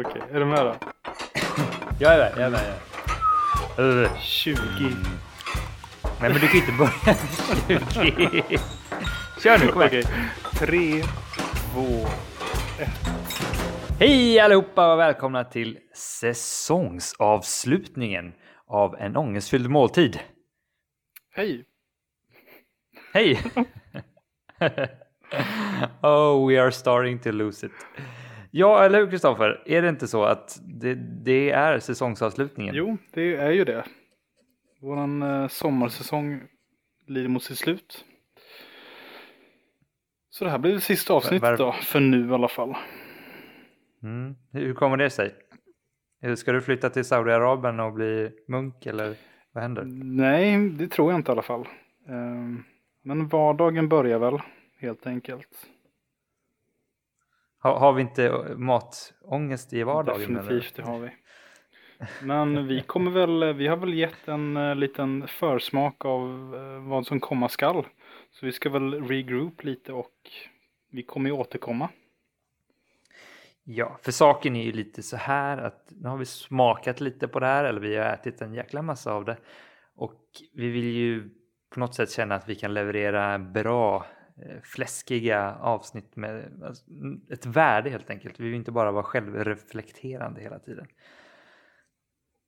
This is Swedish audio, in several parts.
Okej, är du med då? Jag är med, jag är med. Jag är med. 20. Nej men du kan inte börja 20. Kör nu, kom igen. Okej. 3, 2, Hej allihopa och välkomna till säsongsavslutningen av en ångestfylld måltid. hej. Hej! oh, we are starting to lose it. Ja, eller hur Kristoffer? Är det inte så att det, det är säsongsavslutningen? Jo, det är ju det. Våran eh, sommarsäsong lider mot sitt slut. Så det här blir det sista avsnittet Var- då, för nu i alla fall. Mm. Hur kommer det sig? Ska du flytta till Saudiarabien och bli munk eller vad händer? Nej, det tror jag inte i alla fall. Ehm, Men vardagen börjar väl, helt enkelt. Har, har vi inte matångest i vardagen? Definitivt, det har vi. Men vi kommer väl, vi har väl gett en eh, liten försmak av eh, vad som komma skall. Så vi ska väl regroup lite och vi kommer ju återkomma. Ja, för saken är ju lite så här att nu har vi smakat lite på det här eller vi har ätit en jäkla massa av det och vi vill ju på något sätt känna att vi kan leverera bra eh, fläskiga avsnitt med alltså, ett värde helt enkelt. Vi vill inte bara vara självreflekterande hela tiden.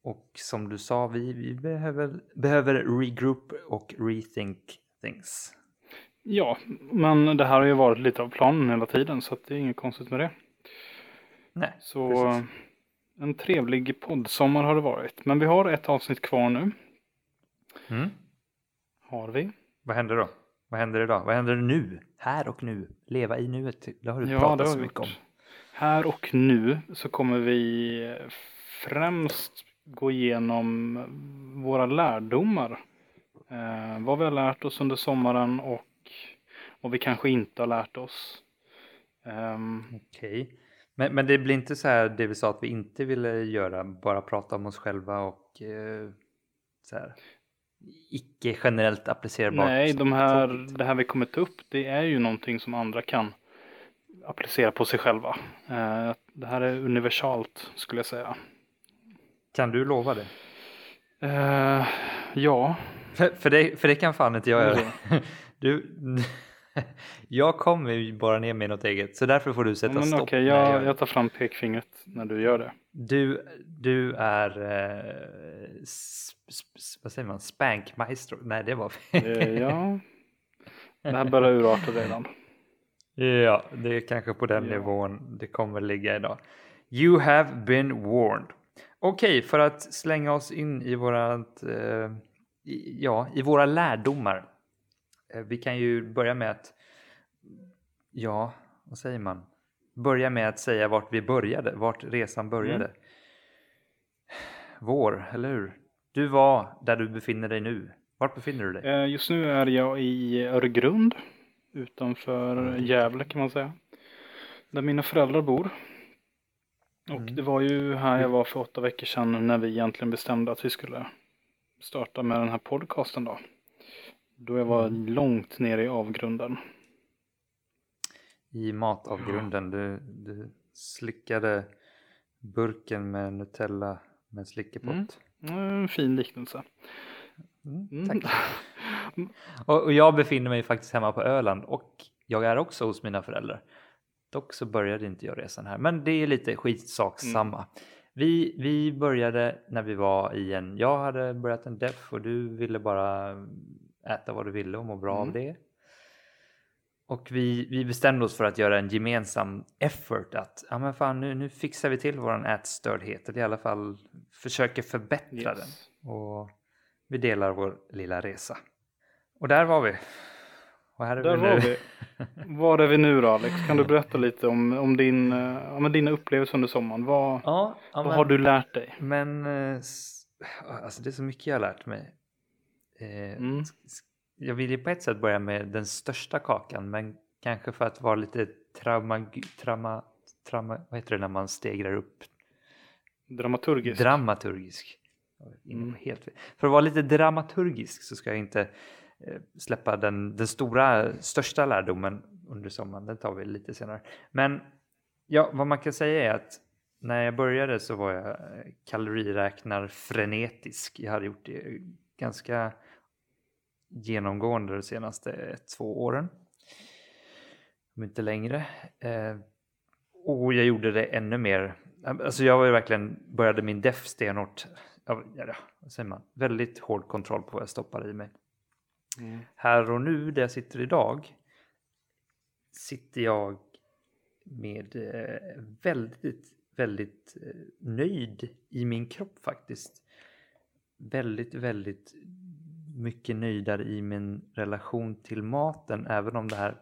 Och som du sa, vi, vi behöver, behöver regroup och rethink things. Ja, men det här har ju varit lite av planen hela tiden så det är inget konstigt med det. Nej, Så precis. eh, en trevlig poddsommar har det varit. Men vi har ett avsnitt kvar nu. Mm. Har vi. Vad händer då? Vad händer idag? Vad händer nu? Här och nu. Leva i nuet. Det har du Ja, pratat så mycket om. Här och nu så kommer vi främst gå igenom våra lärdomar. Eh, vad vi har lärt oss under sommaren och vad vi kanske inte har lärt oss. Ehm, Okej. Men, men det blir inte så här det vi sa att vi inte ville göra, bara prata om oss själva och eh, så här icke generellt applicerbart. nej, de här, det här vi kommer ta upp det är ju någonting som andra kan applicera på sig själva. Eh, det här är universalt skulle jag säga. Kan du lova det? Eh, ja, För, för, det? för det kan fan inte jag göra. Du, jag kommer ju bara ner med något eget, så därför får du sätta men stopp. okej, när jag jag, jag tar fram pekfingret när du gör det. Du, du är, eh, vad säger man, spankmaestro? Nej, det var Eh, ja, det här börjar urarta redan. Ja, det är kanske på den Ja. nivån det kommer ligga idag. You have been warned. Okej, för att slänga oss in i vårat, eh, ja, i våra lärdomar. Eh, vi kan ju börja med att, ja, vad säger man? Börja med att säga vart vi började, vart resan började. Mm. Vår, eller hur? Du var där du befinner dig nu. Vart befinner du dig? Eh, Just nu är jag i Öregrund utanför Gävle kan man säga. Där mina föräldrar bor. Och Mm. det var ju här jag var för åtta veckor sedan när vi egentligen bestämde att vi skulle starta med den här podcasten då. Då jag var Mm. långt nere i avgrunden. i matavgrunden. Du, du slickade burken med Nutella med slickepott. Mm. En fin liknelse. Mm, Mm. tack. Och, och jag befinner mig faktiskt hemma på Öland och jag är också hos mina föräldrar. Dock så började inte jag resan här, men det är lite skitsak Mm. Vi, vi började när vi var i en, jag hade börjat en def och du ville bara äta vad du ville och må bra av Mm. det. Och vi, vi bestämde oss för att göra en gemensam effort att ja men fan nu, nu fixar vi till våran ätstördhet eller i alla fall försöker förbättra Yes. den. Och vi delar vår lilla resa. Och där var vi. Och här är Där vi var nu. vi. Var är vi nu då Alex? Kan du berätta lite om, om din, eh, om dina upplevelser under sommaren? Vad, Ja, ja, vad men, har du lärt dig? Men eh, alltså det är så mycket jag har lärt mig. Eh, Mm. Jag vill ju på ett sätt börja med den största kakan men kanske för att vara lite trauma, trauma, trauma vad heter det när man stegrar upp? Dramaturgisk. På Mm. Helt. För att vara lite dramaturgisk så ska jag inte eh, släppa den, den stora, största lärdomen under sommaren. Den tar vi lite senare. Men ja, vad man kan säga är att när jag började så var jag kaloriräknar frenetisk. Jag hade gjort det ganska genomgående de senaste två åren. Om inte längre. Eh, och jag gjorde det ännu mer. Alltså jag var ju verkligen, började min def stenhårt. Ja, vad säger man? Väldigt hård kontroll på vad jag stoppar i mig. Mm. Här och nu, där jag sitter idag, sitter jag med eh, väldigt, väldigt eh, nöjd i min kropp faktiskt. Väldigt, väldigt mycket nöjdare i min relation till maten, även om det här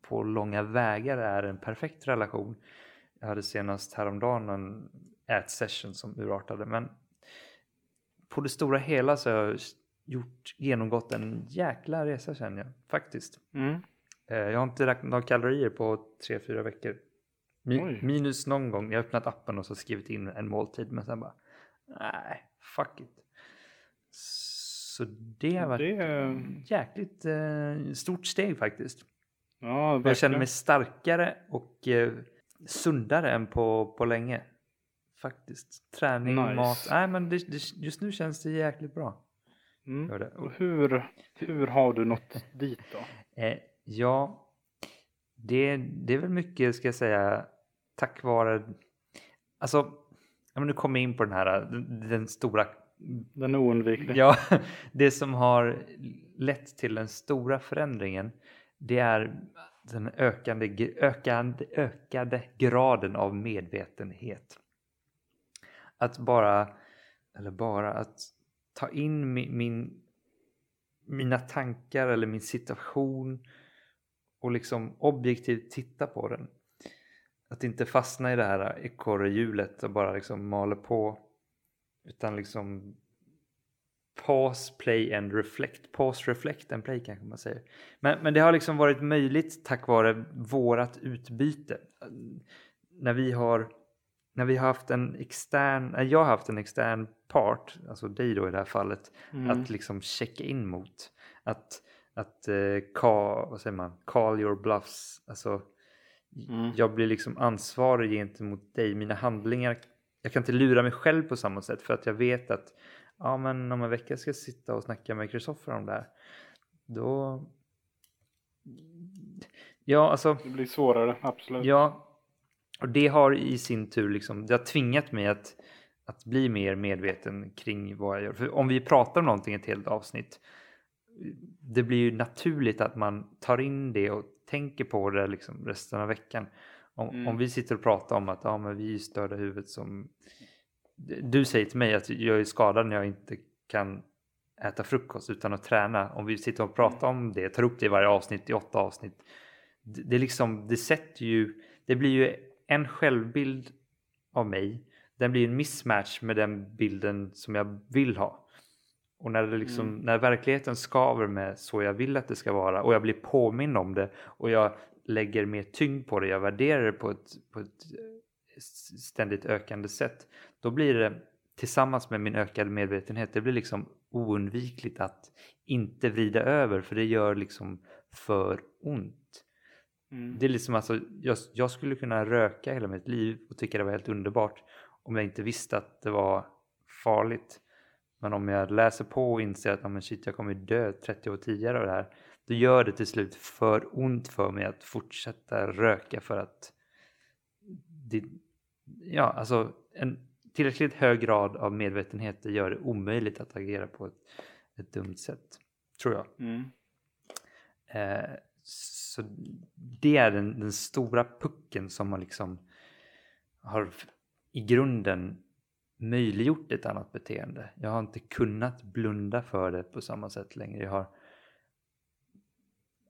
på långa vägar är en perfekt relation. Jag hade senast häromdagen en ätsession som urartade, men på det stora hela så har jag gjort, genomgått en jäkla resa känner jag faktiskt. Mm. Eh, jag har inte räknat av kalorier på tre fyra veckor. Mi minus någon gång. Jag har öppnat appen och så skrivit in en måltid men sen bara nej, fuck it. Så det har varit det... jäkligt eh, stort steg faktiskt. Ja, jag känner mig starkare och eh, sundare än på, på länge. Faktiskt. Träning, nice. mat. Nej men det, det, just nu känns det jäkligt bra. Mm. Och hur, hur har du nått dit då? Eh, ja, det, det är väl mycket ska jag säga tack vare, alltså, ja, men nu kommer jag in på den här, den, den stora den oundvikliga. Ja, det som har lett till den stora förändringen det är den ökande, ökande, ökade graden av medvetenhet. Att bara, eller bara, att ta in min, min, mina tankar eller min situation och liksom objektivt titta på den. Att inte fastna i det här ekorrhjulet och bara liksom maler på. Utan liksom pause, play and reflect. Pause, reflect and play kanske man säger. Men, men det har liksom varit möjligt tack vare vårat utbyte. När vi har när vi har haft en extern, jag har haft en extern part, alltså dig då i det här fallet, mm. att liksom checka in mot. Att, att uh, call, vad säger man, call your bluffs. Alltså, mm. Jag blir liksom ansvarig gentemot dig, mina handlingar. Jag kan inte lura mig själv på samma sätt för att jag vet att ja, men om en vecka ska jag sitta och snacka med Kristoffer om det här. Då... Ja, alltså... Det blir svårare, absolut. Ja, och det har i sin tur liksom, det har tvingat mig att, att bli mer medveten kring vad jag gör. För om vi pratar om någonting ett helt avsnitt, det blir ju naturligt att man tar in det och tänker på det liksom resten av veckan. Om, mm. om vi sitter och pratar om att ja, men vi är störda huvudet som... Du säger till mig att jag är skadad när jag inte kan äta frukost utan att träna. Om vi sitter och pratar om det, tar upp det i varje avsnitt, i åtta avsnitt. Det, det, liksom, det sätter ju... Det blir ju en självbild av mig, den blir en mismatch med den bilden som jag vill ha. Och när, det liksom, mm. när verkligheten skaver med så jag vill att det ska vara och jag blir påminn om det och jag lägger mer tyngd på det, jag värderar det på ett, på ett ständigt ökande sätt. Då blir det tillsammans med min ökade medvetenhet, det blir liksom oundvikligt att inte vrida över för det gör liksom för ont. Mm. Det är liksom alltså, jag, jag, skulle kunna röka hela mitt liv och tycka det var helt underbart om jag inte visste att det var farligt. Men om jag läser på och inser att men shit, jag kommer dö 30 år tidigare av det här. Då gör det till slut för ont för mig att fortsätta röka för att det, ja, alltså en tillräckligt hög grad av medvetenhet gör det omöjligt att agera på ett, ett dumt sätt, tror jag. Mm. Eh, så det är den, den, stora pucken som har liksom har i grunden möjliggjort ett annat beteende. Jag har inte kunnat blunda för det på samma sätt längre. Jag har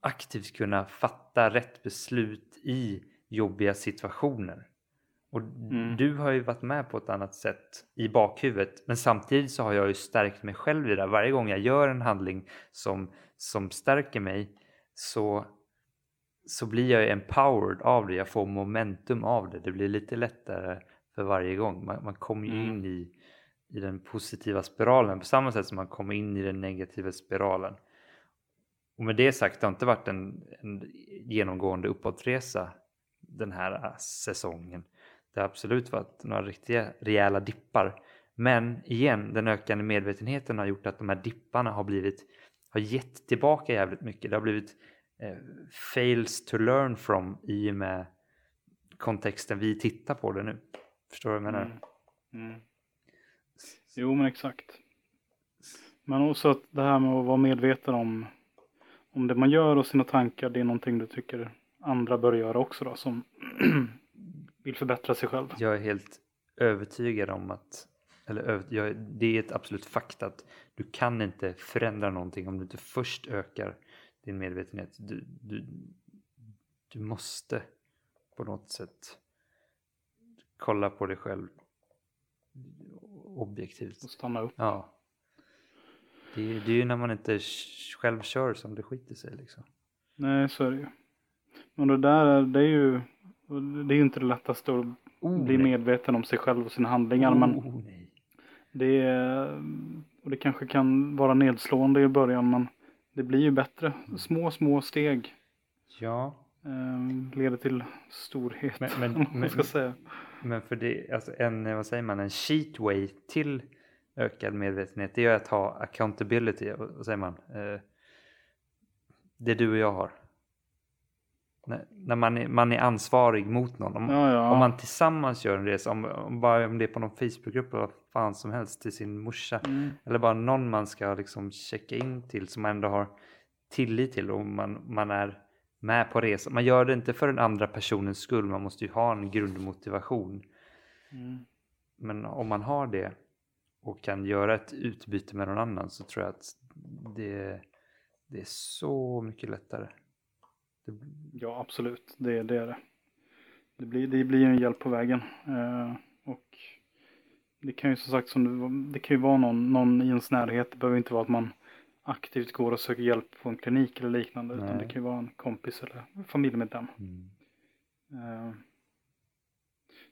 aktivt kunnat fatta rätt beslut i jobbiga situationer. Och mm. du har ju varit med på ett annat sätt i bakhuvudet. Men samtidigt så har jag ju stärkt mig själv i det. Varje gång jag gör en handling som, som stärker mig så så blir jag empowered av det, jag får momentum av det. Det blir lite lättare för varje gång. Man, man kommer ju mm. in i, i den positiva spiralen på samma sätt som man kommer in i den negativa spiralen. Och med det sagt, det har inte varit en, en genomgående uppåtresa den här äh, säsongen. det har absolut varit några riktiga rejäla dippar. Men igen, den ökande medvetenheten har gjort att de här dipparna har blivit har gett tillbaka jävligt mycket. Det har blivit eh, fails to learn from i och med kontexten vi tittar på det nu. Förstår du vad jag menar? Mm. Mm. Jo men exakt. Men också att det här med att vara medveten om om det man gör och sina tankar det är någonting du tycker andra bör göra också då som vill förbättra sig själv. Jag är helt övertygad om att eller jag, det är ett absolut fakta att du kan inte förändra någonting om du inte först ökar din medvetenhet. Du, du, du måste på något sätt kolla på dig själv objektivt. Och stanna upp. Ja. Det är, det är ju när man inte själv kör som det skiter sig liksom. Nej, så är det ju. Men det där det är ju, det är ju inte det lättaste att oh, bli nej. medveten om sig själv och sina handlingar. Oh, men nej. Det, är, och det kanske kan vara nedslående i början men det blir ju bättre. Små, små steg. Ja. Eh, leder till storhet. Men, men, man ska säga. men för det, alltså en, vad säger man, en cheat way till ökad medvetenhet det är att ha accountability, vad säger man? Eh, det du och jag har. När, när man, är, man är ansvarig mot någon. Om, ja, ja. om man tillsammans gör en resa, om, om, bara, om det är på någon Facebookgrupp eller vad fan som helst till sin morsa. Mm. Eller bara någon man ska liksom checka in till som man ändå har tillit till och man, man är med på resan. Man gör det inte för den andra personens skull, man måste ju ha en grundmotivation. Mm. Men om man har det och kan göra ett utbyte med någon annan så tror jag att det, det är så mycket lättare. Det... Ja, absolut. Det, det är det. Det blir, det blir en hjälp på vägen. Eh, och det kan ju som sagt, som det, det kan ju vara någon, någon i ens närhet. Det behöver inte vara att man aktivt går och söker hjälp på en klinik eller liknande. Nej. Utan det kan ju vara en kompis eller familjemedlem. Mm. Eh,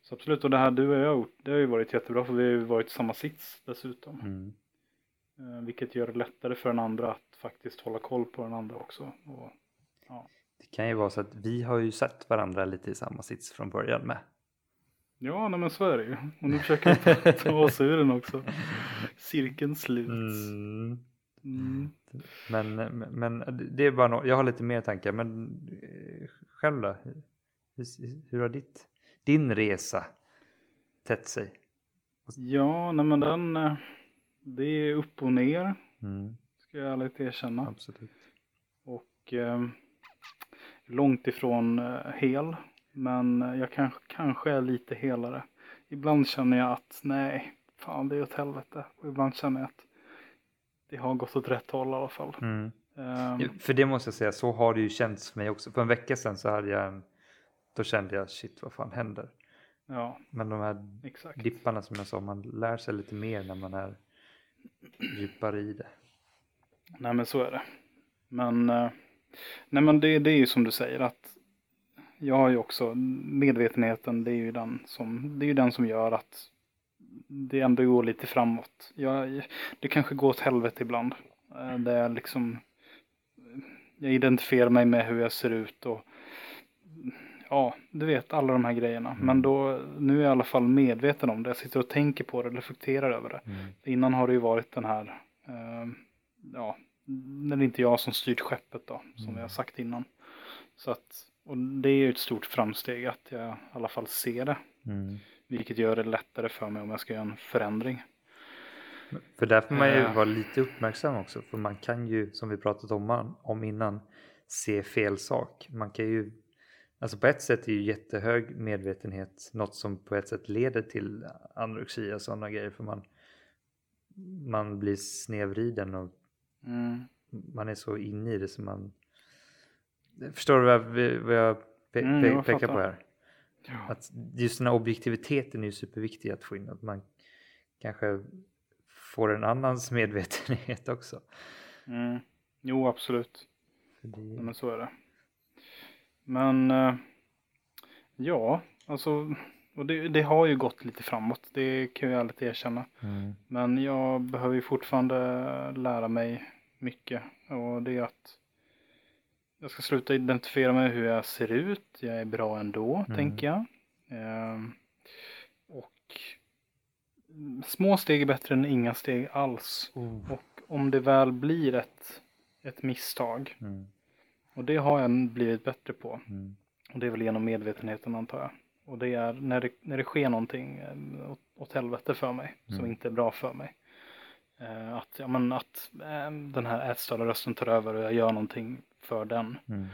så absolut, och det här du och jag har gjort, det har ju varit jättebra för vi har ju varit i samma sits dessutom. Mm. Eh, vilket gör det lättare för den andra att faktiskt hålla koll på den andra också. Och, ja. Det kan ju vara så att vi har ju sett varandra lite i samma sits från början med. Ja, nej men så är det ju. Och nu försöker jag ta, oss ur den också. Cirkeln slut. Mm. Mm. Men, men det är bara no jag har lite mer tankar. Men eh, själv då? Hur, hur har ditt din resa tätt sig? Ja, nej men den, eh, det är upp och ner. Mm. Ska jag ärligt erkänna. Absolut. Och eh, långt ifrån eh, hel. Men jag kanske, kanske är lite helare. Ibland känner jag att nej, fan det är åt helvete. Och ibland känner jag att det har gått åt rätt håll i alla fall. Mm. Um, för det måste jag säga, så har det ju känts för mig också. För en vecka sedan så hade jag en då kände jag shit vad fan händer? Ja, Men de här exakt. dipparna som jag sa, man lär sig lite mer när man är djupare i det. Nej men så är det. Men, eh, nej, men det, det är ju som du säger att jag har ju också medvetenheten, det är ju den som, det är ju den som gör att det ändå går lite framåt. Jag, det kanske går åt helvete ibland. Eh, det är liksom, jag identifierar mig med hur jag ser ut och ja, du vet alla de här grejerna. Mm. Men då, nu är jag i alla fall medveten om det. Jag sitter och tänker på det, reflekterar över det. Mm. Innan har det ju varit den här, eh, ja, det inte jag som styrt skeppet då, som mm. vi har sagt innan. Så att, och det är ju ett stort framsteg att jag i alla fall ser det. Mm. Vilket gör det lättare för mig om jag ska göra en förändring. För där får man ju uh, vara lite uppmärksam också. För man kan ju, som vi pratat om, om innan, se fel sak. Man kan ju Alltså på ett sätt är ju jättehög medvetenhet något som på ett sätt leder till anorexia och sådana grejer för man, man blir snedvriden och mm. man är så inne i det som man Förstår du vad, jag pe mm, pe pekar på här? Ja. Att just den här objektiviteten är ju superviktig att få in. Att man kanske får en annans medvetenhet också. Mm. Jo, absolut. Det... Ja, men så är det. Men eh, ja, alltså och det, det, har ju gått lite framåt. Det kan jag ärligt erkänna. Mm. Men jag behöver ju fortfarande lära mig mycket. Och det är att jag ska sluta identifiera mig hur jag ser ut. Jag är bra ändå, mm. tänker jag. Eh, mm, små steg är bättre än inga steg alls. Oh. Och om det väl blir ett, ett misstag, Mm. Och det har jag blivit bättre på, Mm. och det är väl genom medvetenheten antar jag. Och det är när det, när det sker någonting eh, åt, åt helvete för mig, som Mm. inte är bra för mig. Eh, att ja, men att eh, den här ätstörda rösten tar över och jag gör någonting för den. Mm.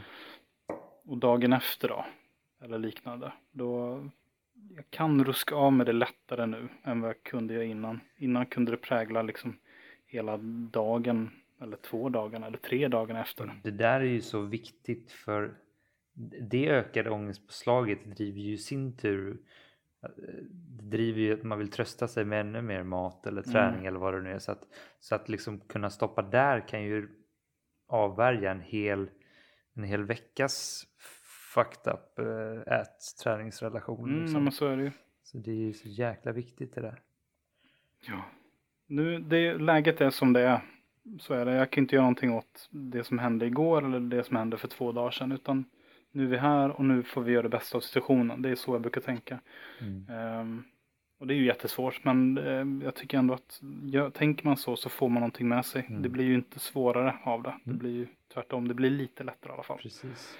Och dagen efter då, eller liknande, då jag kan ruska av med det lättare nu än vad jag kunde göra innan. Innan kunde det prägla liksom hela dagen, eller två dagar, eller tre dagar efter. Det där är ju så viktigt för det ökade ångestpåslaget driver ju i sin tur eh, det driver ju att man vill trösta sig med ännu mer mat eller träning Mm. eller vad det nu är. Så att, så att liksom kunna stoppa där kan ju avvärja en hel, en hel veckas fucked up äh, ät-träningsrelation. Mm, liksom. så är det ju. Så det är ju så jäkla viktigt det där. Ja. Nu, det, läget är som det är. Så är det. Jag kan inte göra någonting åt det som hände igår eller det som hände för två dagar sedan. Utan nu är vi här och nu får vi göra det bästa av situationen. Det är så jag brukar tänka. Mm. Ehm, och det är ju jättesvårt men ehm, jag tycker ändå att gör, tänker man så så får man någonting med sig. Mm. Det blir ju inte svårare av det. Det Mm. blir ju tvärtom. Det blir lite lättare i alla fall. Precis.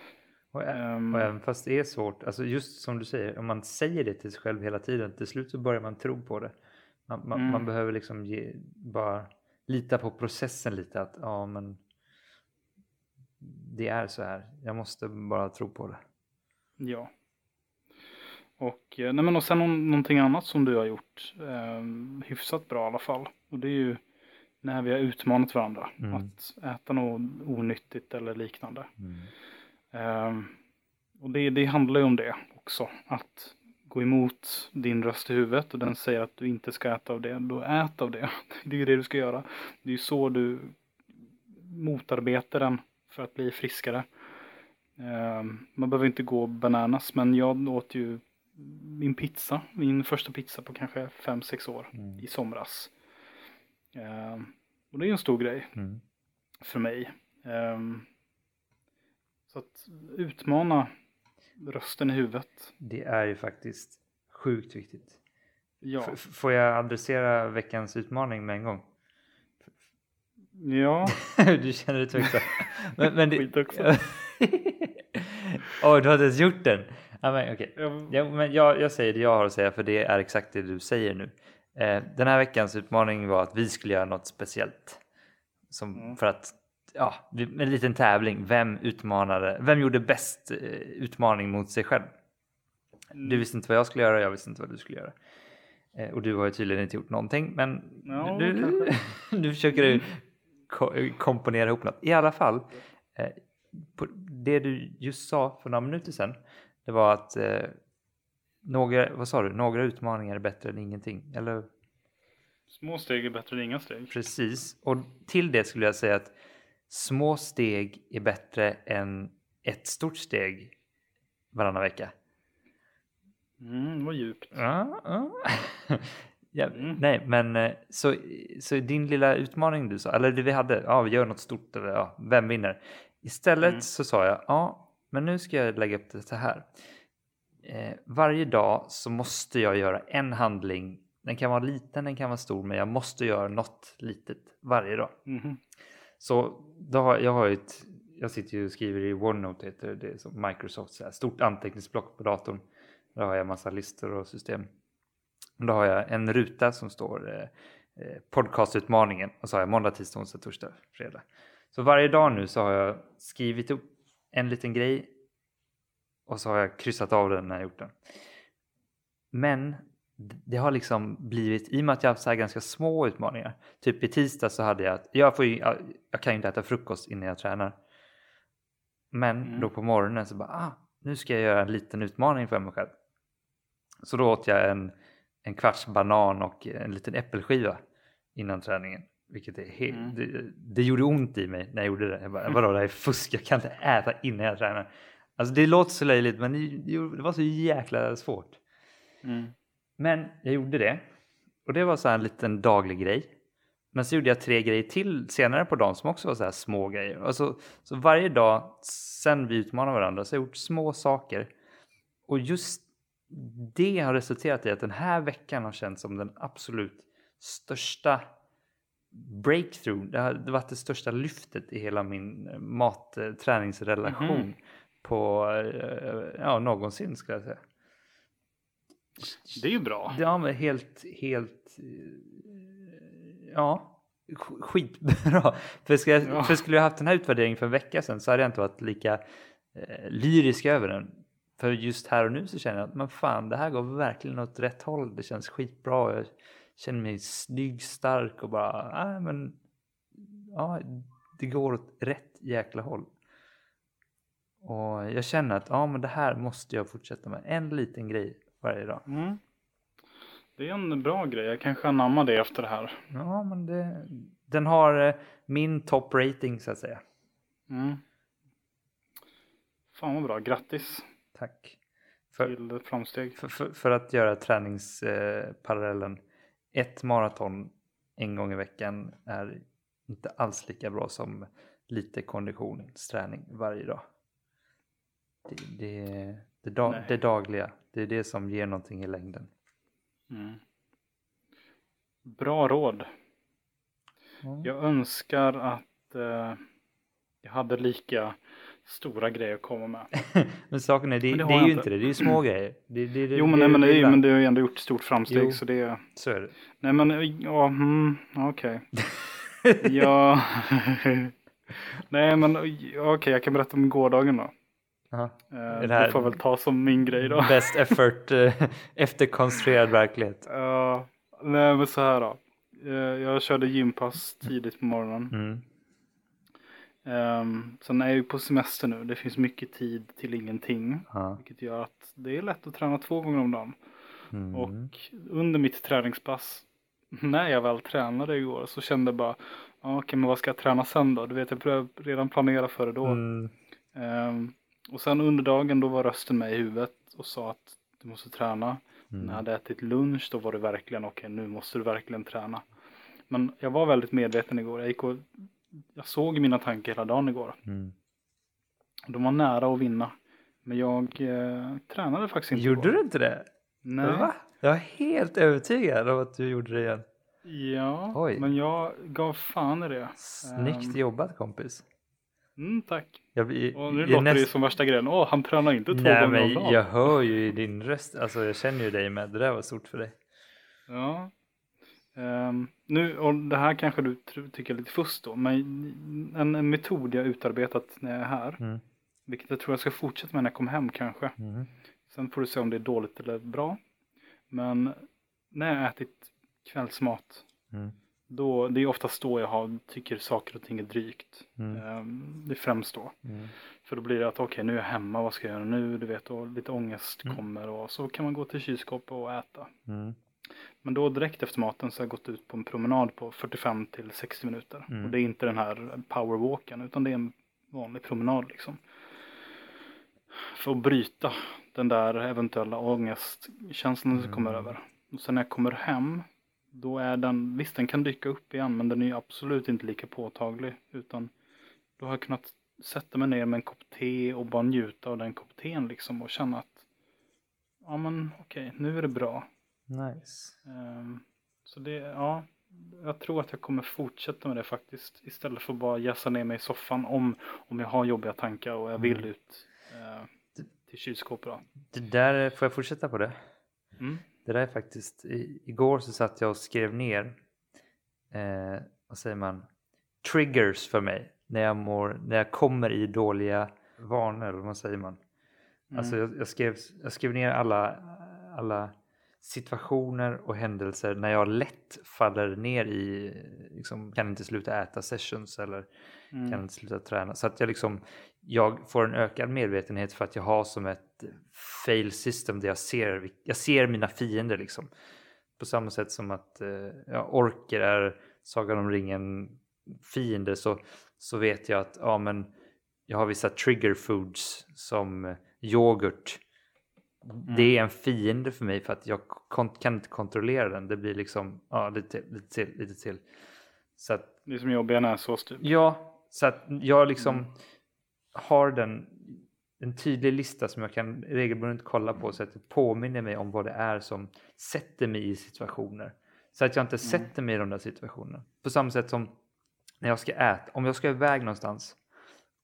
Och, Ehm, och även fast det är svårt, alltså just som du säger, om man säger det till sig själv hela tiden, till slut så börjar man tro på det. Man, man, Mm. man behöver liksom ge, bara lita på processen lite, att ja men det är så här, jag måste bara tro på det. Ja. Och, eh, nej men och sen någon, någonting annat som du har gjort eh, hyfsat bra i alla fall. Och det är ju när vi har utmanat varandra. Mm. Att äta något onyttigt eller liknande. Mm. Eh, och det, det handlar ju om det också. Att gå emot din röst i huvudet och den säger att du inte ska äta av det. Då ät av det. Det är ju det du ska göra. Det är ju så du motarbetar den för att bli friskare. Eh, man behöver inte gå bananas men jag åt ju min pizza, min första pizza på kanske 5-6 år Mm. i somras. Eh, och det är ju en stor grej Mm. för mig. Eh, så att utmana rösten i huvudet. Det är ju faktiskt sjukt viktigt. Ja, F- får jag adressera veckans utmaning med en gång? ja du känner dig tveksam. men, men det... skit också. Åh, du har inte ens gjort den? Ja, men. Jag, Ja, men jag, jag säger det jag har att säga för det är exakt det du säger nu. Eh, den här veckans utmaning var att vi skulle göra något speciellt. Som Mm. För att, ja, en liten tävling. Vem utmanade, vem gjorde bäst eh, utmaning mot sig själv? Du visste inte vad jag skulle göra, jag visste inte vad du skulle göra. Eh, och du har ju tydligen inte gjort någonting, men Ja, du, du försöker ko- komponera ihop något. I alla fall, eh, det du just sa för några minuter sedan, det var att eh, några, vad sa du, några utmaningar är bättre än ingenting. Eller små steg är bättre än inga steg. precis. Och till det skulle jag säga att små steg är bättre än ett stort steg varannan vecka. Mm, vad djupt. Ja, ja. ja, Mm. Nej, men eh, så, så din lilla utmaning du sa, eller det vi hade, ja, vi gör något stort, eller ja, vem vinner? Istället Mm. så sa jag, ja, men nu ska jag lägga upp det så här. Eh, varje dag så måste jag göra en handling. Den kan vara liten, den kan vara stor, men jag måste göra något litet varje dag. Mhm. Så då har, jag har ju ett, jag sitter ju och skriver i OneNote, heter det, det är som Microsoft, så eh, här, stort anteckningsblock på datorn. Där har jag massa listor och system. Då har jag en ruta som står eh, eh, podcastutmaningen och så har jag måndag, tisdag, onsdag, torsdag, fredag. Så varje dag nu så har jag skrivit upp en liten grej och så har jag kryssat av den när jag gjort den. Men det har liksom blivit, i och med att jag har haft så här ganska små utmaningar. Typ i tisdag så hade jag, jag, får ju, jag, jag kan ju inte äta frukost innan jag tränar. Men Mm. då på morgonen så bara, ah, nu ska jag göra en liten utmaning för mig själv. Så då åt jag en, en kvarts banan och en liten äppelskiva innan träningen. Vilket är helt, Mm. det, det gjorde ont i mig när jag gjorde det. Jag bara, vadå det här är fusk, jag kan inte äta innan jag tränar. Alltså det låter så löjligt men det, det var så jäkla svårt. Mm. Men jag gjorde det. Och det var så här en liten daglig grej. Men så gjorde jag tre grejer till senare på dagen som också var så här små grejer. Och så, varje dag sen vi utmanade varandra så har jag gjort små saker. Och just det har resulterat i att den här veckan har känts som den absolut största breakthrough. Det har varit det största lyftet i hela min eh, matträningsrelation Mhm. på eh, ja, någonsin skulle jag säga. Det är ju bra. Ja, men helt, helt, eh, ja, sk- skitbra. För, ska, Ja. för skulle jag haft den här utvärderingen för en vecka sedan så hade jag inte varit lika eh, lyrisk över den. För just här och nu så känner jag att men fan, det här går verkligen åt rätt håll. Det känns skitbra. Jag känner mig snygg, stark och bara, nej men, ja, det går åt rätt jäkla håll. Och jag känner att ja, men det här måste jag fortsätta med. En liten grej varje dag. Mm. Det är en bra grej. Jag kanske anammar det efter det här. Ja, men det, den har eh, min top rating så att säga. Mm. Fan vad bra. Grattis Tack. För, till framsteg. för, för, för att göra träningsparallellen. ett maraton en gång i veckan är inte alls lika bra som lite konditionsträning varje dag. Det, det, det, Nej. det dagliga, det är det som ger någonting i längden. Mm. Bra råd. Ja. Jag önskar att eh, jag hade lika stora grejer att komma med. Men saken är, det, det, det är ju inte. det, det är ju små grejer. Det, det, det, Jo men, det, nej, men, det, är, men det har ju ändå gjort stort framsteg Jo. så det Så är det. Nej men ja, mm, okej. ja. Nej men okej jag kan berätta om gårdagen då. Eh, det det, här- får väl ta som min grej då. Best effort eh, efter konstruerad verklighet. Ja, nej men så här då. Eh, jag körde gympass tidigt på morgonen. Mm. Um, sen är jag ju på semester nu. Det finns mycket tid till ingenting. Ja. Vilket gör att det är lätt att träna två gånger om dagen. Mm. Och under mitt träningspass, när jag väl tränade igår så kände jag bara, ja, okej men vad ska jag träna sen då? Du vet jag redan planera för det då. Mm. Ehm, och sen under dagen då var rösten med i huvudet och sa att du måste träna. När jag Mm. hade ätit lunch då var det verkligen okej nu måste du verkligen träna. Men jag var väldigt medveten igår. Jag, gick och, jag såg mina tankar hela dagen igår. Mm. De var nära att vinna. Men jag eh, tränade faktiskt inte Gjorde igår. du inte det? Nej. Va? Jag är helt övertygad om att du gjorde det igen. Ja, Oj. men jag gav fan i det. Snyggt Ehm. jobbat kompis. Mm, tack. Jag Och nu låter det näst- som värsta grejen. Åh, han tränar inte två Nej gånger om men dagen. jag hör ju i din röst, alltså jag känner ju dig med. Det där var stort för dig. Ja. Ehm, nu, och det här kanske du tycker är lite fusk då. Men en, en metod jag utarbetat när jag är här. Mm. Vilket jag tror jag ska fortsätta med när jag kommer hem kanske. Mm. Sen får du se om det är dåligt eller bra. Men när jag ätit kvällsmat. Mm. Då, det är oftast då jag har, tycker saker och ting är drygt. Mm. Ehm, det är främst då. Mm. För då blir det att okej nu är jag hemma, vad ska jag göra nu? Du vet, och lite ångest Mm. kommer och så kan man gå till kylskåpet och äta. Mm. Men då direkt efter maten så har jag gått ut på en promenad på 45 till 60 minuter. Mm. Och det är inte den här powerwalken utan det är en vanlig promenad liksom. För att bryta den där eventuella ångestkänslan som kommer Mm. över. Och sen när jag kommer hem då är den, visst den kan dyka upp igen men den är ju absolut inte lika påtaglig. Utan då har jag kunnat sätta mig ner med en kopp te och bara njuta av den kopp teen liksom och känna att ja men okej, nu är det bra. Nice. Ehm, Så det, ja, jag tror att jag kommer fortsätta med det faktiskt. Istället för att bara jäsa ner mig i soffan om, om jag har jobbiga tankar och jag vill Mm. ut eh, till kylskåpet. Det där, får jag fortsätta på det? Mm. Det där är faktiskt, i, igår så satt jag och skrev ner, eh, vad säger man, triggers för mig när jag mår, när jag kommer i dåliga vanor, vad säger man? Alltså Mm. jag, jag, skrev, jag skrev ner alla, alla situationer och händelser när jag lätt faller ner i, liksom, kan inte sluta äta sessions eller Mm. kan inte sluta träna. Så att jag liksom, jag får en ökad medvetenhet för att jag har som ett fail system där jag ser, jag ser mina fiender liksom. På samma sätt som att eh, ja, orker är Sagan om ringen fiender så, så vet jag att ja, men jag har vissa trigger foods som eh, Det är en fiende för mig för att jag kan inte kontrollera den. Det blir liksom ja, lite, lite till, lite till. Så att Det är som jobbiga näsås typ. Ja, så att jag liksom Mm. har den en tydlig lista som jag kan regelbundet kolla på så att det påminner mig om vad det är som sätter mig i situationer. Så att jag inte mm. sätter mig i de där situationerna. På samma sätt som när jag ska äta, om jag ska iväg någonstans,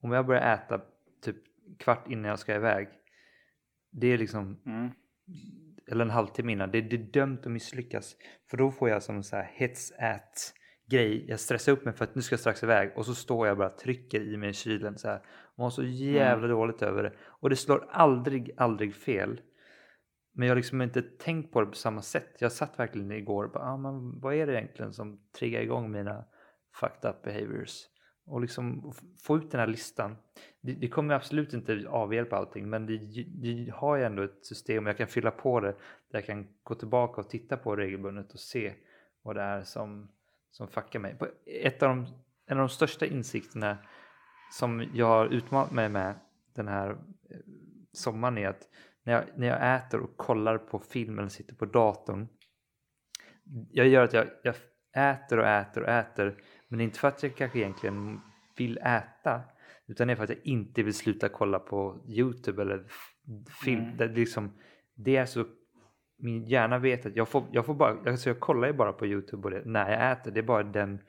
om jag börjar äta typ kvart innan jag ska iväg, det är liksom, mm. eller en halvtimme innan, det, det är dömt att misslyckas. För då får jag som så här hets grej, jag stressar upp mig för att nu ska jag strax iväg och så står jag bara trycker i mig i kylen så här och har så jävla mm. dåligt över det. Och det slår aldrig, aldrig fel. Men jag har liksom inte tänkt på det på samma sätt. Jag satt verkligen igår och bara, ah, men vad är det egentligen som triggar igång mina fucked up behaviors? Och liksom få ut den här listan. Det, det kommer absolut inte avhjälpa allting men det, det har ju ändå ett system jag kan fylla på det. Där jag kan gå tillbaka och titta på regelbundet och se vad det är som, som fuckar mig. Ett av de, en av de största insikterna som jag har utmanat mig med den här eh, sommaren är att när jag, när jag äter och kollar på film eller sitter på datorn. Jag gör att jag, jag äter och äter och äter men inte för att jag kanske egentligen vill äta utan det är för att jag inte vill sluta kolla på Youtube eller film. Mm. Det, liksom, det är så min hjärna vet att jag får, jag får bara, alltså jag kollar ju bara på Youtube och det, när jag äter. Det är bara den,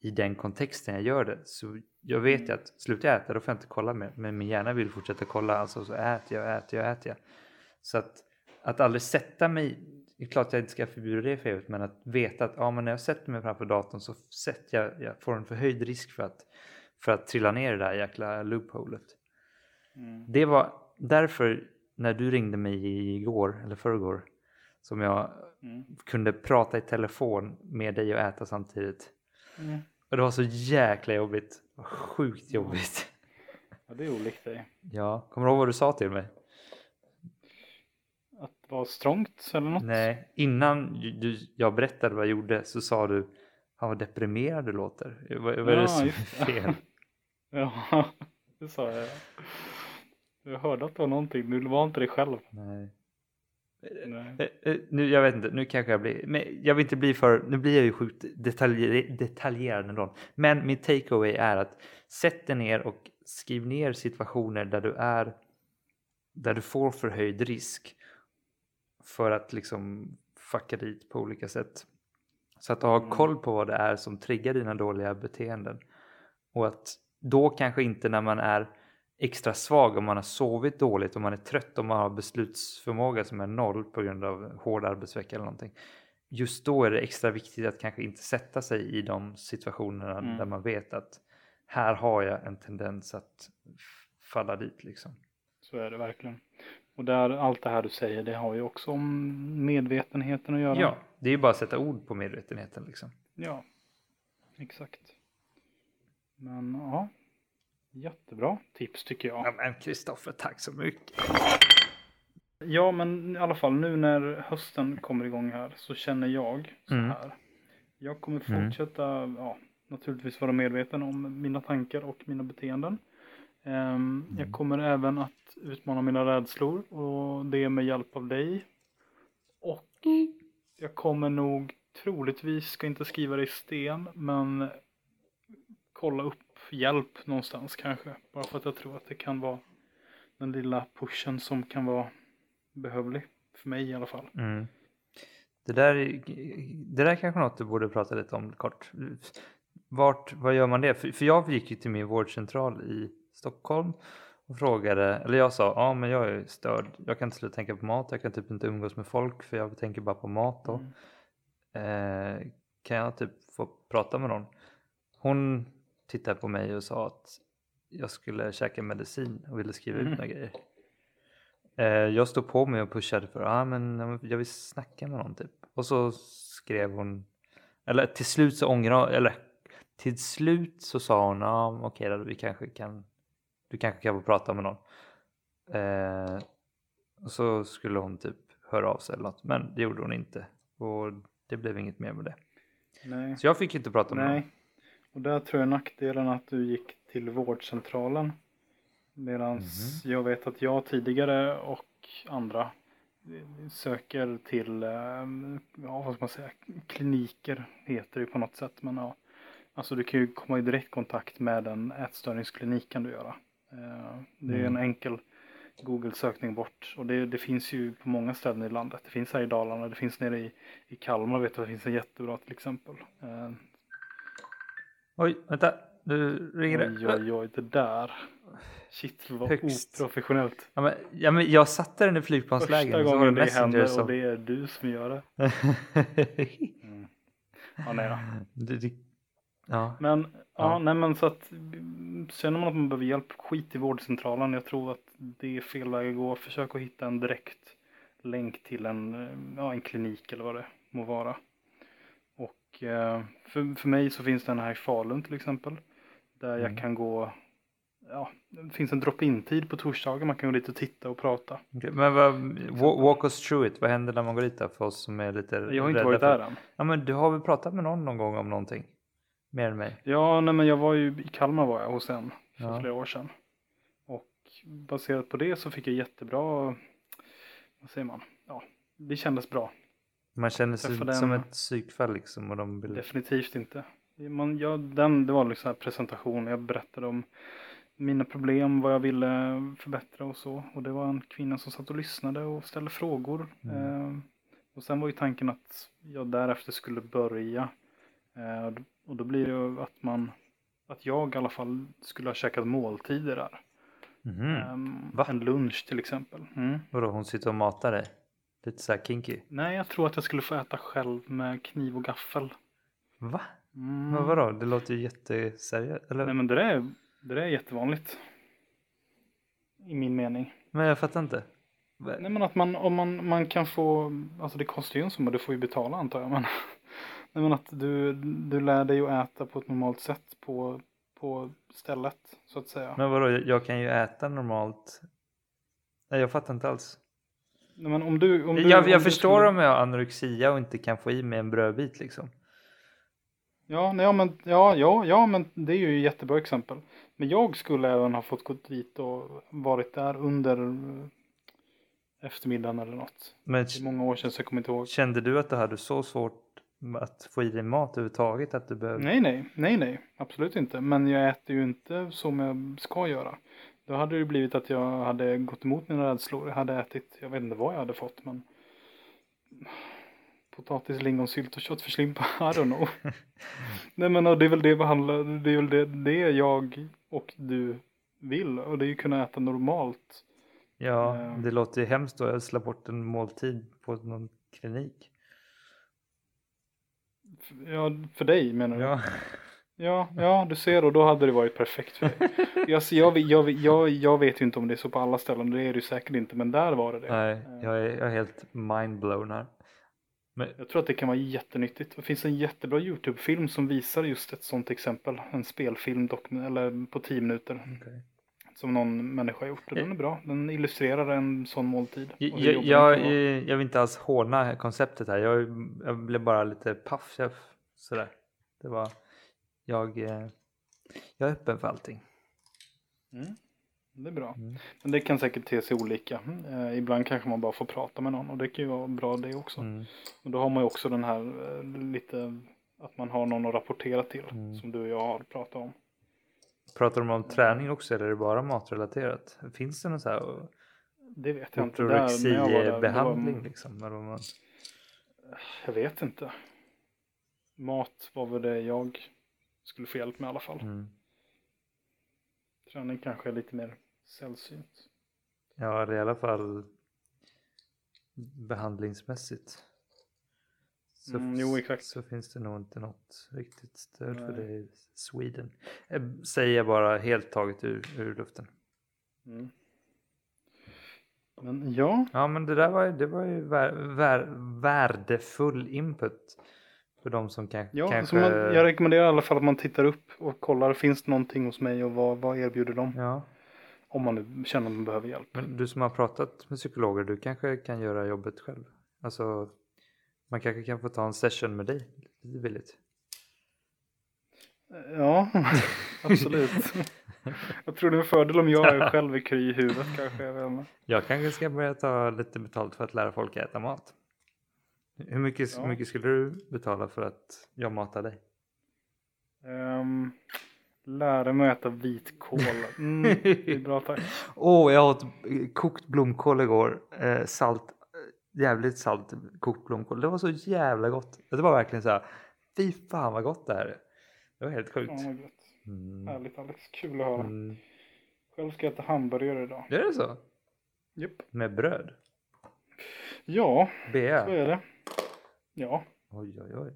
i den kontexten jag gör det. Så jag vet ju att slutar jag äta då får jag inte kolla mer. Men min hjärna vill fortsätta kolla. Alltså så äter jag, äter jag, äter jag. Så att, att aldrig sätta mig. Det är klart att jag inte ska förbjuda det för evigt. Men att veta att ja, men när jag sätter mig framför datorn så sätter jag, jag får en förhöjd risk för att, för att trilla ner i det där jäkla loopholet. Mm. Det var därför när du ringde mig igår eller förrgår som jag mm. kunde prata i telefon med dig och äta samtidigt. Mm. Och det var så jäkla jobbigt. Sjukt jobbigt. Ja, det är olikt dig. Ja, kommer du ihåg vad du sa till mig? Var strångt eller något? Nej, innan du, jag berättade vad jag gjorde så sa du Han vad deprimerad du låter. Vad, vad är det som är fel? ja, det sa jag. Jag hörde att det var någonting, du var inte det själv. Nej. Eh, eh, nu, jag vet inte, nu kanske jag blir, men jag vill inte bli för, nu blir jag ju sjukt detaljer, detaljerad ändå. Men min takeaway är att sätt dig ner och skriv ner situationer där du är, där du får förhöjd risk för att liksom fucka dit på olika sätt. Så att har mm. koll på vad det är som triggar dina dåliga beteenden. Och att då kanske inte när man är extra svag om man har sovit dåligt, om man är trött, om man har beslutsförmåga som är noll på grund av hård arbetsvecka eller någonting. Just då är det extra viktigt att kanske inte sätta sig i de situationerna mm. där man vet att här har jag en tendens att falla dit liksom. Så är det verkligen. Och där, allt det här du säger, det har ju också om medvetenheten att göra. Ja, det är ju bara att sätta ord på medvetenheten liksom. Ja, exakt. Men ja, Jättebra tips tycker jag. Ja men Kristoffer, tack så mycket. Ja men i alla fall nu när hösten kommer igång här så känner jag så mm. här. Jag kommer mm. fortsätta, mm. ja, naturligtvis vara medveten om mina tankar och mina beteenden. Um, mm. Jag kommer även att utmana mina rädslor och det med hjälp av dig. Och mm. jag kommer nog troligtvis, ska inte skriva det i sten, men kolla upp hjälp någonstans kanske. Bara för att jag tror att det kan vara den lilla pushen som kan vara behövlig. För mig i alla fall. Mm. Det, där, det där kanske något du borde prata lite om kort. Vart, vad gör man det? För, för jag gick ju till min vårdcentral i Stockholm och frågade, eller jag sa, ja men jag är störd, jag kan inte sluta tänka på mat, jag kan typ inte umgås med folk för jag tänker bara på mat då. Mm. Eh, kan jag typ få prata med någon? Hon tittade på mig och sa att jag skulle käka medicin och ville skriva mm. ut några grejer. Eh, jag stod på mig och pushade för ah, men jag vill snacka med någon typ. Och så skrev hon, eller till slut så ångrade eller till slut så sa hon, ja ah, okej okay, då, vi kanske kan, du kanske kan få prata med någon. Eh, så skulle hon typ höra av sig eller något, men det gjorde hon inte. Och det blev inget mer med det. Nej. Så jag fick inte prata med Nej. någon. Och där tror jag nackdelen att du gick till vårdcentralen. Medan mm. jag vet att jag tidigare och andra söker till, ehm, ja vad ska man säga, kliniker heter det på något sätt. Men ja, alltså du kan ju komma i direkt kontakt med en ätstörningsklinik kan du göra. Eh, det är en mm. enkel Google-sökning bort. Och det, det finns ju på många ställen i landet. Det finns här i Dalarna, det finns nere i, i Kalmar vet jag, det finns en jättebra till exempel. Eh, Oj, vänta. Nu ringer det. oj, oj, oj, det där. Shit, vad Högst. oprofessionellt. Ja, men, ja, men jag satte den i flygplansläge. Första gången det Messenger händer som- och det är du som gör det. Mm. Ja, nej då. det, det, ja. Men, ja. Ja. nej men så att känner man att man behöver hjälp, skit i vårdcentralen. Jag tror att det är fel väg att gå. Försök att hitta en direkt länk till en, eh, ja, en klinik eller vad det må vara. Och eh, för, för mig så finns den här i Falun till exempel. Där jag Mm. kan gå, ja, det finns en drop-in tid på torsdagar. Man kan gå dit och titta och prata. Okej, Men vad, wa- walk us through it. Vad händer när man går dit där för oss som är lite Jag har inte varit för- där än. Ja men du har väl pratat med någon någon gång om någonting? Mer än mig? Ja, nej men jag var ju i Kalmar var jag hos en för Ja. flera år sedan. Och baserat på det så fick jag jättebra, vad säger man, ja, det kändes bra. Man känner sig Träffade som en- ett psykfall liksom och de vill... Definitivt inte. Man, ja, den, det var liksom en presentation, jag berättade om mina problem, vad jag ville förbättra och så. Och det var en kvinna som satt och lyssnade och ställde frågor. Mm. Eh, och sen var ju tanken att jag därefter skulle börja. Eh, och då blir det ju att man, att jag i alla fall skulle ha käkat måltider där. Mhm. Ehm, Va? en lunch till exempel. Mm. Vadå, hon sitter och matar dig? Lite såhär kinky? Nej, jag tror att jag skulle få äta själv med kniv och gaffel. Va? Mm. Men vadå, det låter ju jätteseriöst. Eller? Nej men det där är, det där är jättevanligt. I min mening. Men jag fattar inte. Nej men att man, om man, man kan få, alltså det kostar ju en summa, du får ju betala antar jag. Men, nej men att du, du lär dig att äta på ett normalt sätt på, på stället så att säga. Men vadå, jag- kan ju äta normalt. Nej, jag fattar inte alls. Nej, men om du, om du, jag om jag du förstår skulle- om jag har anorexia och inte kan få i mig en brödbit liksom. Ja, nej, men, ja, ja, ja, men det är ju ett jättebra exempel. Men jag skulle även ha fått gå dit och varit där under eh, eftermiddagen eller något. Men Det är många år sedan så jag kommer inte ihåg. kände du att du hade så svårt att få i dig mat överhuvudtaget att du behövde? Nej, nej, nej, nej, absolut inte. Men jag äter ju inte som jag ska göra. Då hade det blivit att jag hade gått emot mina rädslor. Jag hade ätit, jag vet inte vad jag hade fått, men potatis, lingonsylt och köttfärslimpa, I don't know. nej, men det är väl det vi handlar, det är väl det, det jag och du vill. Och det är ju kunna äta normalt. Ja, Eh. det låter ju hemskt. Jag slår bort en måltid på någon klinik. Ja, för dig menar du? Ja, Ja, ja, du ser och då hade det varit perfekt för dig. Jag, jag, jag, jag, jag vet ju inte om det är så på alla ställen, det är det ju säkert inte, men där var det det. nej, jag är, jag är helt mindblown här. Men, Jag tror att det kan vara jättenyttigt. Det finns en jättebra YouTube-film som visar just ett sånt exempel. En spelfilm dock, eller på 10 minuter. okej. Som någon människa har gjort. Och den är bra. Den illustrerar en sån måltid. jag, jag, jag vill inte alls håna konceptet här. Jag, jag blev bara lite paff. Jag, sådär. Det var, jag, eh, jag är öppen för allting. Mm. Det är bra. Mm. Men det kan säkert te sig olika. Eh, ibland kanske man bara får prata med någon och det kan ju vara bra det också. Mm. Och då har man ju också den här eh, lite att man har någon att rapportera till. Mm. Som du och jag har pratat om. Pratar de om träning också eller är det bara matrelaterat? Finns det någon så här Det vet jag inte. Jag var ortorexibehandling liksom? Eller man, Jag vet inte. Mat var väl det jag skulle få hjälp med i alla fall. mm. Träning kanske är lite mer sällsynt. Ja, är i alla fall behandlingsmässigt. Så, Mm, jo, exakt. så finns det nog inte något riktigt stöd för Nej. det i Sweden. Eh, Säger jag bara helt taget ur, ur luften. Mm. Men ja, Ja, men det där var, ju- det var ju vär, vär, värdefull input för de som kan, ja kanske... man, jag rekommenderar i alla fall att man tittar upp och kollar. Finns det någonting hos mig och vad, vad erbjuder de? Ja, Om man nu känner att man behöver hjälp. men du som har pratat med psykologer, du kanske kan göra jobbet själv? Alltså, man kanske kan få ta en session med dig lite billigt. Ja, absolut. jag tror det är en fördel om jag är själv är kry i huvudet kanske. Jag kanske ska börja ta lite betalt för att lära folk äta mat. Hur mycket, Ja. hur mycket skulle du betala för att jag matar dig? Ehm, Lära mig att äta vitkål. Mm, det är bra tack. Åh, oh, jag åt kokt blomkål igår. Eh, salt, jävligt salt kokt blomkål. Det var så jävla gott. Det var verkligen så här. Fy fan vad gott det här är. Det var helt sjukt. Ja. Mm. Härligt Alex, kul att höra. Mm. Själv ska jag äta hamburgare idag. Är det så? Japp. Med bröd? Ja, så Bea? är det. Ja, Oj, oj, oj.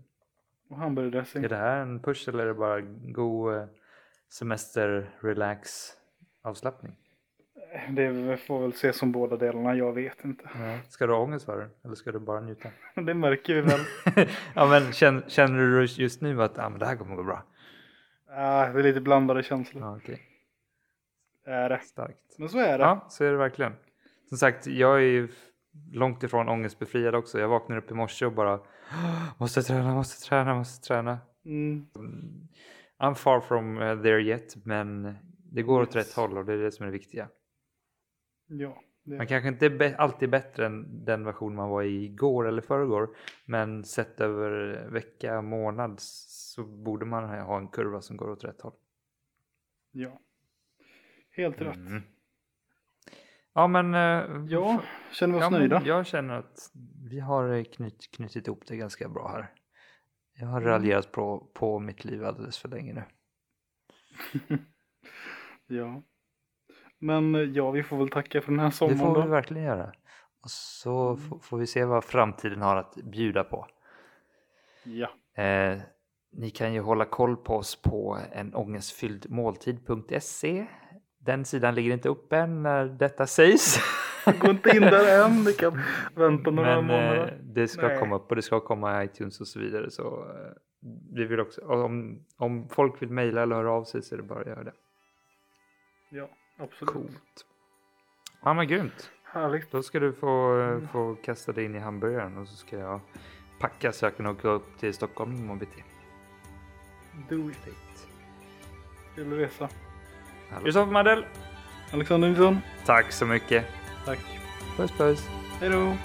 och hamburgardressing. Är det här en push eller är det bara god eh, semester, relax, avslappning? Det får väl ses som båda delarna, jag vet inte. Ja. Ska du ha ångest för det? Eller ska du bara njuta? Det märker vi väl. ja, men känner, känner du just nu att ah, men det här kommer gå bra? Ah, det är lite blandade känslor. Ja, okej. Är det. Starkt. Men så är det. Ja, så är det verkligen. Som sagt, jag är ju långt ifrån ångestbefriad också. Jag vaknade upp i morse och bara måste träna, måste träna, måste träna. Mm. I'm far from uh, there yet, men det går åt Yes. rätt håll och det är det som är det viktiga. Ja, det Man kanske inte alltid bättre än den version man var i igår eller förrgår, men sett över vecka, månad så borde man ha en kurva som går åt rätt håll. ja. Helt rätt. Mm. Ja, men... eh, Ja, känner vi oss ja, nöjda? Jag känner att vi har knyt, knutit ihop det ganska bra här. Jag har Mm. raljerat på, på mitt liv alldeles för länge nu. Ja. Men eh, ja, vi får väl tacka för den här Det sommaren får vi då. verkligen göra. Och så Mm. får vi se vad framtiden har att bjuda på. Ja, Eh, ni kan ju hålla koll på oss på en ångestfylld måltid.se. Den sidan ligger inte upp än när detta sägs. gå inte in där än. Vi kan vänta några Men eh, månader. det ska Nej. komma upp och det ska komma i iTunes och så vidare. Så eh, vi vill också, om, om folk vill mejla eller höra av sig så är det bara att göra det. Ja, absolut. Coolt. Ja men grymt. Härligt. Då ska du få, eh, få kasta dig in i hamburgaren och så ska jag packa så jag kan åka upp till Stockholm imorgon bitti. Do it. Trevlig resa. Kristoffer Madell, Alexander Nilsson. tack så mycket. Tack. Puss puss. Hej då.